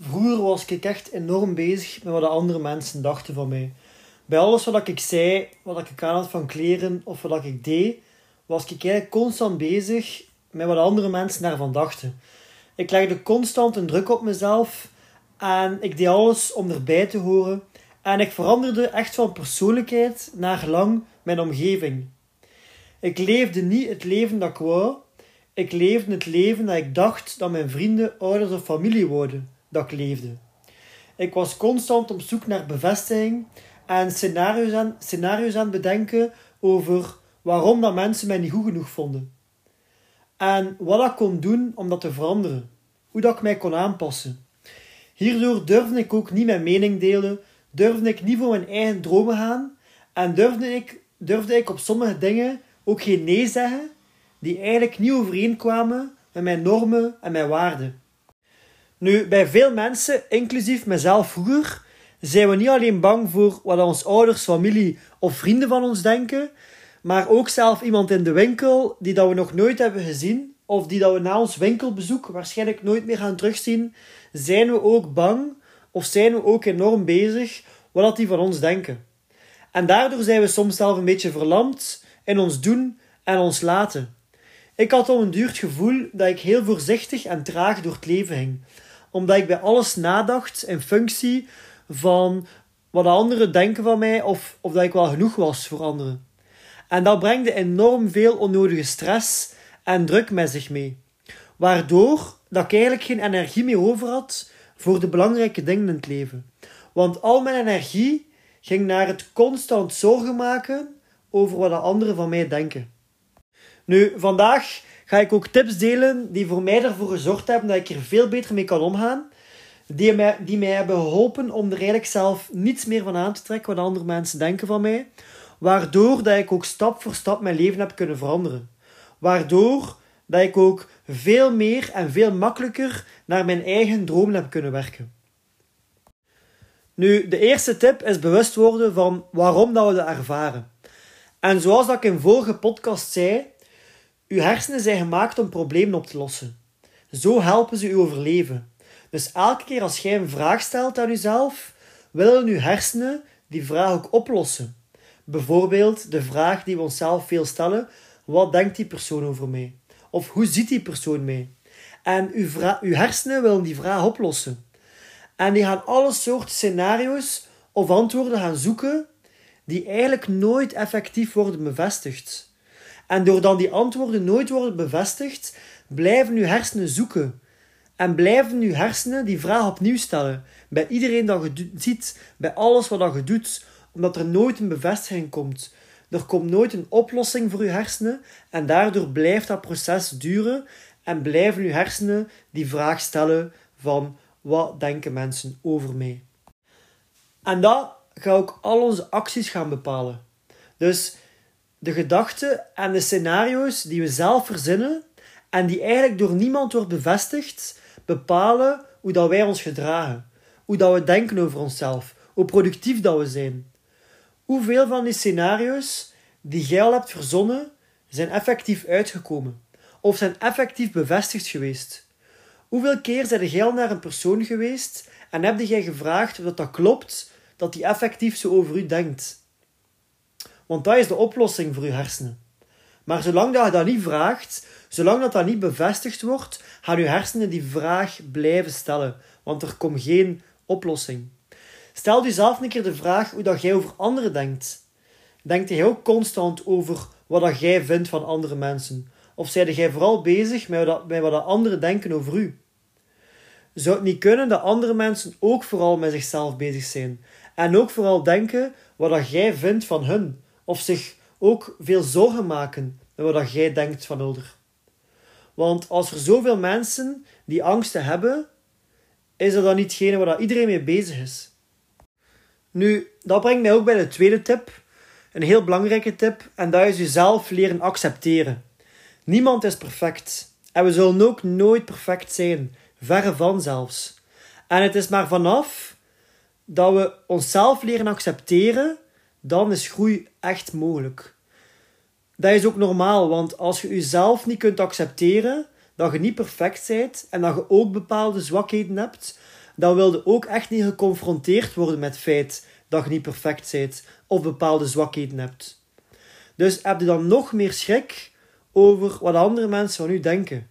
Vroeger was ik echt enorm bezig met wat de andere mensen dachten van mij. Bij alles wat ik zei, wat ik aan had van kleren of wat ik deed, was ik eigenlijk constant bezig met wat andere mensen daarvan dachten. Ik legde constant een druk op mezelf en ik deed alles om erbij te horen. En ik veranderde echt van persoonlijkheid naar lang mijn omgeving. Ik leefde niet het leven dat ik wou. Ik leefde het leven dat ik dacht dat mijn vrienden, ouders of familie wouden dat ik leefde. Ik was constant op zoek naar bevestiging en scenario's aan, scenario's aan bedenken over waarom dat mensen mij niet goed genoeg vonden. En wat ik kon doen om dat te veranderen. Hoe dat ik mij kon aanpassen. Hierdoor durfde ik ook niet mijn mening delen, durfde ik niet voor mijn eigen dromen gaan en durfde ik, durfde ik op sommige dingen ook geen nee zeggen die eigenlijk niet overeenkwamen met mijn normen en mijn waarden. Nu, bij veel mensen, inclusief mezelf vroeger, zijn we niet alleen bang voor wat onze ouders, familie of vrienden van ons denken, maar ook zelf iemand in de winkel die dat we nog nooit hebben gezien, of die dat we na ons winkelbezoek waarschijnlijk nooit meer gaan terugzien, zijn we ook bang of zijn we ook enorm bezig wat die van ons denken. En daardoor zijn we soms zelf een beetje verlamd in ons doen en ons laten. Ik had al een duur het gevoel dat ik heel voorzichtig en traag door het leven ging omdat ik bij alles nadacht in functie van wat de anderen denken van mij of, of dat ik wel genoeg was voor anderen. En dat brengt enorm veel onnodige stress en druk met zich mee. Waardoor dat ik eigenlijk geen energie meer over had voor de belangrijke dingen in het leven. Want al mijn energie ging naar het constant zorgen maken over wat de anderen van mij denken. Nu, vandaag ga ik ook tips delen die voor mij ervoor gezorgd hebben dat ik er veel beter mee kan omgaan. Die mij, die mij hebben geholpen om er eigenlijk zelf niets meer van aan te trekken wat andere mensen denken van mij. Waardoor dat ik ook stap voor stap mijn leven heb kunnen veranderen. Waardoor dat ik ook veel meer en veel makkelijker naar mijn eigen dromen heb kunnen werken. Nu, de eerste tip is bewust worden van waarom dat we dat ervaren. En zoals dat ik in vorige podcast zei, uw hersenen zijn gemaakt om problemen op te lossen. Zo helpen ze u overleven. Dus elke keer als jij een vraag stelt aan uzelf, willen uw hersenen die vraag ook oplossen. Bijvoorbeeld de vraag die we onszelf veel stellen: wat denkt die persoon over mij? Of hoe ziet die persoon mij? En uw, uw hersenen willen die vraag oplossen. En die gaan alle soorten scenario's of antwoorden gaan zoeken die eigenlijk nooit effectief worden bevestigd. En doordat die antwoorden nooit worden bevestigd, blijven uw hersenen zoeken. En blijven uw hersenen die vraag opnieuw stellen. Bij iedereen dat je ziet, bij alles wat je doet, omdat er nooit een bevestiging komt. Er komt nooit een oplossing voor uw hersenen en daardoor blijft dat proces duren en blijven uw hersenen die vraag stellen van wat denken mensen over mij. En dat gaat ook al onze acties gaan bepalen. Dus de gedachten en de scenario's die we zelf verzinnen en die eigenlijk door niemand wordt bevestigd, bepalen hoe dat wij ons gedragen, hoe dat we denken over onszelf, hoe productief dat we zijn. Hoeveel van die scenario's die jij hebt verzonnen, zijn effectief uitgekomen of zijn effectief bevestigd geweest? Hoeveel keer zijn jij al naar een persoon geweest en heb jij gevraagd of dat klopt dat hij effectief zo over u denkt? Want dat is de oplossing voor je hersenen. Maar zolang dat je dat niet vraagt, zolang dat dat niet bevestigd wordt, gaan je hersenen die vraag blijven stellen. Want er komt geen oplossing. Stel jezelf een keer de vraag hoe dat jij over anderen denkt. Denkt jij ook constant over wat dat jij vindt van andere mensen? Of zijde jij vooral bezig met wat, met wat anderen denken over u? Zou het niet kunnen dat andere mensen ook vooral met zichzelf bezig zijn? En ook vooral denken wat dat jij vindt van hun? Of zich ook veel zorgen maken met wat jij denkt van Hulder. Want als er zoveel mensen die angsten hebben, is dat dan niet hetgene waar iedereen mee bezig is? Nu, dat brengt mij ook bij de tweede tip. Een heel belangrijke tip. En dat is jezelf leren accepteren. Niemand is perfect. En we zullen ook nooit perfect zijn. Verre van zelfs. En het is maar vanaf dat we onszelf leren accepteren, dan is groei echt mogelijk. Dat is ook normaal, want als je jezelf niet kunt accepteren, dat je niet perfect bent en dat je ook bepaalde zwakheden hebt, dan wil je ook echt niet geconfronteerd worden met het feit dat je niet perfect bent of bepaalde zwakheden hebt. Dus heb je dan nog meer schrik over wat andere mensen van u denken.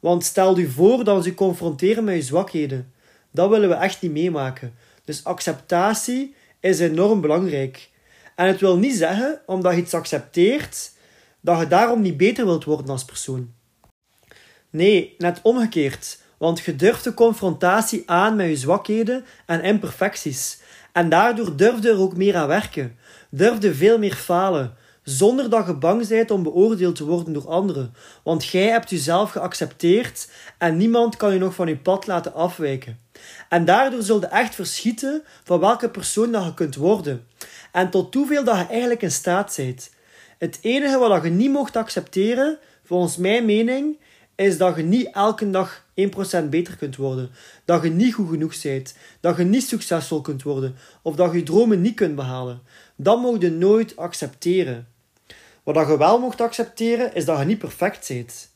Want stel je voor dat ze je confronteren met je zwakheden. Dat willen we echt niet meemaken. Dus acceptatie is enorm belangrijk. En het wil niet zeggen, omdat je iets accepteert, dat je daarom niet beter wilt worden als persoon. Nee, net omgekeerd. Want je durft de confrontatie aan met je zwakheden en imperfecties. En daardoor durf je er ook meer aan werken. Durf je veel meer falen. Zonder dat je bang bent om beoordeeld te worden door anderen. Want jij hebt jezelf geaccepteerd en niemand kan je nog van je pad laten afwijken. En daardoor zul je echt verschieten van welke persoon dat je kunt worden. En tot hoeveel dat je eigenlijk in staat bent. Het enige wat je niet mocht accepteren, volgens mijn mening, is dat je niet elke dag 1% beter kunt worden. Dat je niet goed genoeg bent. Dat je niet succesvol kunt worden. Of dat je dromen niet kunt behalen. Dat moet je nooit accepteren. Wat je wel mocht accepteren, is dat je niet perfect bent.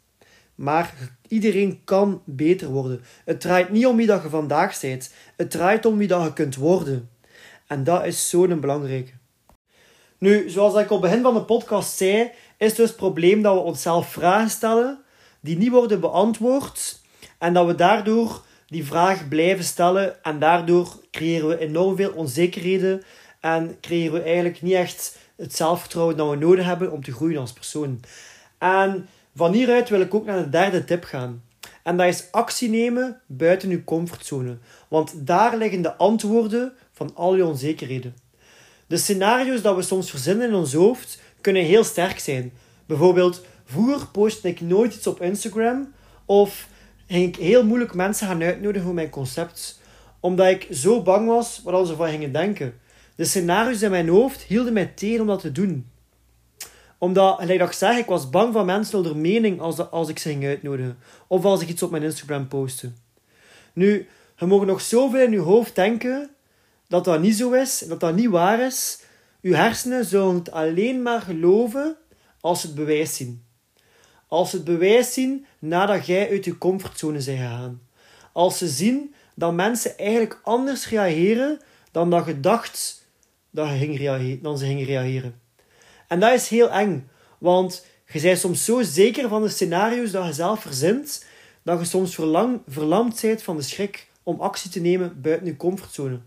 Maar iedereen kan beter worden. Het draait niet om wie dat je vandaag bent. Het draait om wie dat je kunt worden. En dat is zo'n belangrijke. Nu, zoals ik op het begin van de podcast zei, is dus het probleem dat we onszelf vragen stellen die niet worden beantwoord en dat we daardoor die vraag blijven stellen en daardoor creëren we enorm veel onzekerheden en creëren we eigenlijk niet echt het zelfvertrouwen dat we nodig hebben om te groeien als persoon. En van hieruit wil ik ook naar de derde tip gaan. En dat is actie nemen buiten uw comfortzone. Want daar liggen de antwoorden van al je onzekerheden. De scenario's dat we soms verzinnen in ons hoofd kunnen heel sterk zijn. Bijvoorbeeld, vroeger postte ik nooit iets op Instagram of ging ik heel moeilijk mensen gaan uitnodigen voor mijn concept. Omdat ik zo bang was wat ze van gingen denken. De scenario's in mijn hoofd hielden mij tegen om dat te doen. Omdat, gelijk dat ik zeg, ik was bang van mensen door mening als, als ik ze ging uitnodigen. Of als ik iets op mijn Instagram postte. Nu, je mag nog zoveel in je hoofd denken dat dat niet zo is, dat dat niet waar is. Je hersenen zullen het alleen maar geloven als ze het bewijs zien. Als ze het bewijs zien nadat jij uit je comfortzone bent gegaan. Als ze zien dat mensen eigenlijk anders reageren dan dat je dacht dat ze gingen reageren. En dat is heel eng, want je bent soms zo zeker van de scenario's dat je zelf verzint, dat je soms verlang, verlamd bent van de schrik om actie te nemen buiten je comfortzone.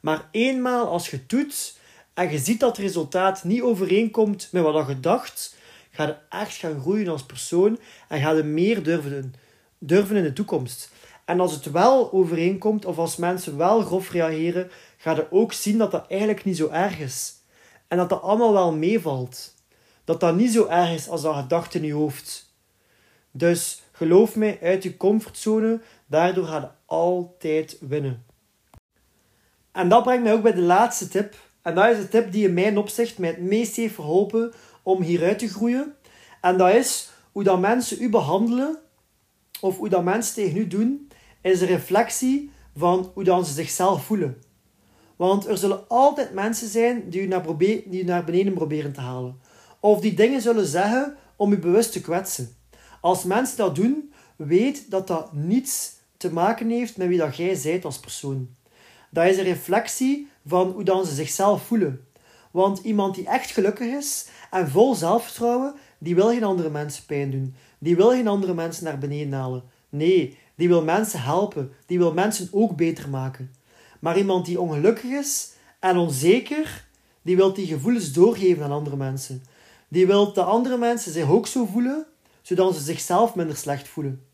Maar eenmaal als je het doet en je ziet dat het resultaat niet overeenkomt met wat je dacht, ga je echt gaan groeien als persoon en ga je meer durven, durven in de toekomst. En als het wel overeenkomt, of als mensen wel grof reageren, ga je ook zien dat dat eigenlijk niet zo erg is. En dat dat allemaal wel meevalt. Dat dat niet zo erg is als dat je dacht in je hoofd. Dus geloof mij, uit je comfortzone, daardoor ga je altijd winnen. En dat brengt mij ook bij de laatste tip. En dat is de tip die in mijn opzicht mij het meest heeft verholpen om hieruit te groeien. En dat is hoe dat mensen u behandelen, of hoe dat mensen tegen u doen, is een reflectie van hoe dan ze zichzelf voelen. Want er zullen altijd mensen zijn die u naar, die u naar beneden proberen te halen. Of die dingen zullen zeggen om u bewust te kwetsen. Als mensen dat doen, weet dat dat niets te maken heeft met wie dat jij zijt als persoon. Dat is een reflectie van hoe dan ze zichzelf voelen. Want iemand die echt gelukkig is en vol zelfvertrouwen, die wil geen andere mensen pijn doen. Die wil geen andere mensen naar beneden halen. Nee, die wil mensen helpen. Die wil mensen ook beter maken. Maar iemand die ongelukkig is en onzeker, die wil die gevoelens doorgeven aan andere mensen. Die wil dat andere mensen zich ook zo voelen, zodat ze zichzelf minder slecht voelen.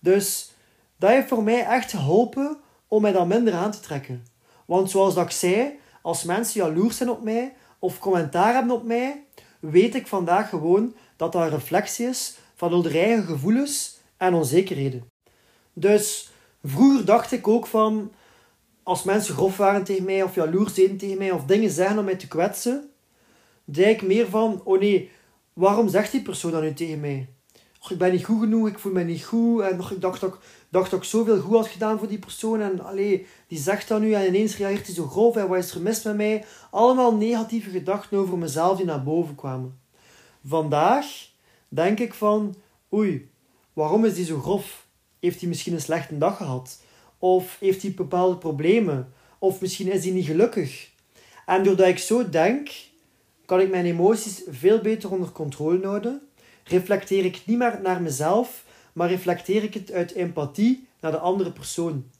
Dus dat heeft voor mij echt geholpen om mij dan minder aan te trekken. Want zoals dat ik zei, als mensen jaloers zijn op mij of commentaar hebben op mij, weet ik vandaag gewoon dat dat een reflectie is van hun eigen gevoelens en onzekerheden. Dus Vroeger dacht ik ook van, als mensen grof waren tegen mij, of jaloers deden tegen mij, of dingen zeggen om mij te kwetsen, deed ik meer van, oh nee, waarom zegt die persoon dat nu tegen mij? Och, ik ben niet goed genoeg, ik voel me niet goed, en och, ik dacht dat ik, dacht dat zoveel goed had gedaan voor die persoon, en allee, die zegt dat nu, en ineens reageert hij zo grof, en wat is er mis met mij? Allemaal negatieve gedachten over mezelf die naar boven kwamen. Vandaag denk ik van, oei, waarom is die zo grof? Heeft hij misschien een slechte dag gehad? Of heeft hij bepaalde problemen? Of misschien is hij niet gelukkig? En doordat ik zo denk, kan ik mijn emoties veel beter onder controle houden. Reflecteer ik niet meer naar mezelf, maar reflecteer ik het uit empathie naar de andere persoon.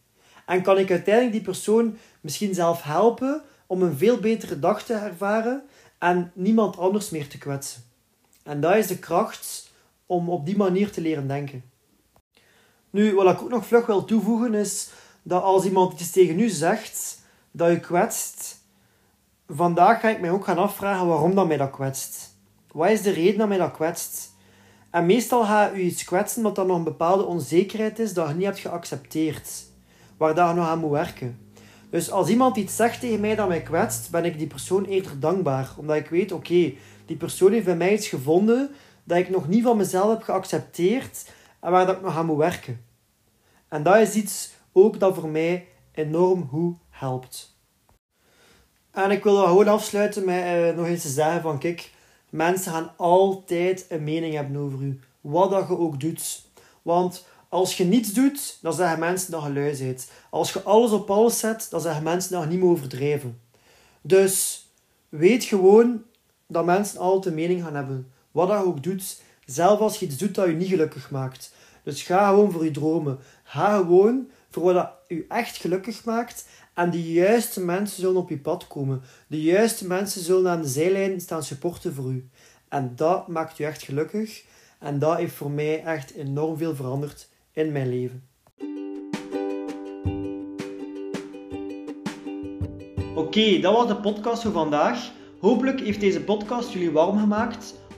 En kan ik uiteindelijk die persoon misschien zelf helpen om een veel betere dag te ervaren en niemand anders meer te kwetsen. En dat is de kracht om op die manier te leren denken. Nu, wat ik ook nog vlug wil toevoegen is dat als iemand iets tegen u zegt dat je kwetst, vandaag ga ik mij ook gaan afvragen waarom dat mij dat kwetst. Wat is de reden dat mij dat kwetst? En meestal gaat u iets kwetsen omdat er nog een bepaalde onzekerheid is dat je niet hebt geaccepteerd, waar dat je nog aan moet werken. Dus als iemand iets zegt tegen mij dat mij kwetst, ben ik die persoon eerder dankbaar, omdat ik weet, oké, die persoon heeft bij mij iets gevonden dat ik nog niet van mezelf heb geaccepteerd en waar dat ik nog aan moet werken. En dat is iets ook dat voor mij enorm goed helpt. En ik wil gewoon afsluiten met eh, nog eens te zeggen van kijk, mensen gaan altijd een mening hebben over u. Wat dat je ook doet. Want als je niets doet, dan zeggen mensen dat je lui bent. Als je alles op alles zet, dan zeggen mensen dat je niet meer overdreven. Dus weet gewoon dat mensen altijd een mening gaan hebben. Wat dat je ook doet. Zelf als je iets doet dat je niet gelukkig maakt. Dus ga gewoon voor je dromen. Ga gewoon voor wat je echt gelukkig maakt. En de juiste mensen zullen op je pad komen. De juiste mensen zullen aan de zijlijn staan supporten voor u. En dat maakt u echt gelukkig. En dat heeft voor mij echt enorm veel veranderd in mijn leven. Oké, dat was de podcast voor vandaag. Hopelijk heeft deze podcast jullie warm gemaakt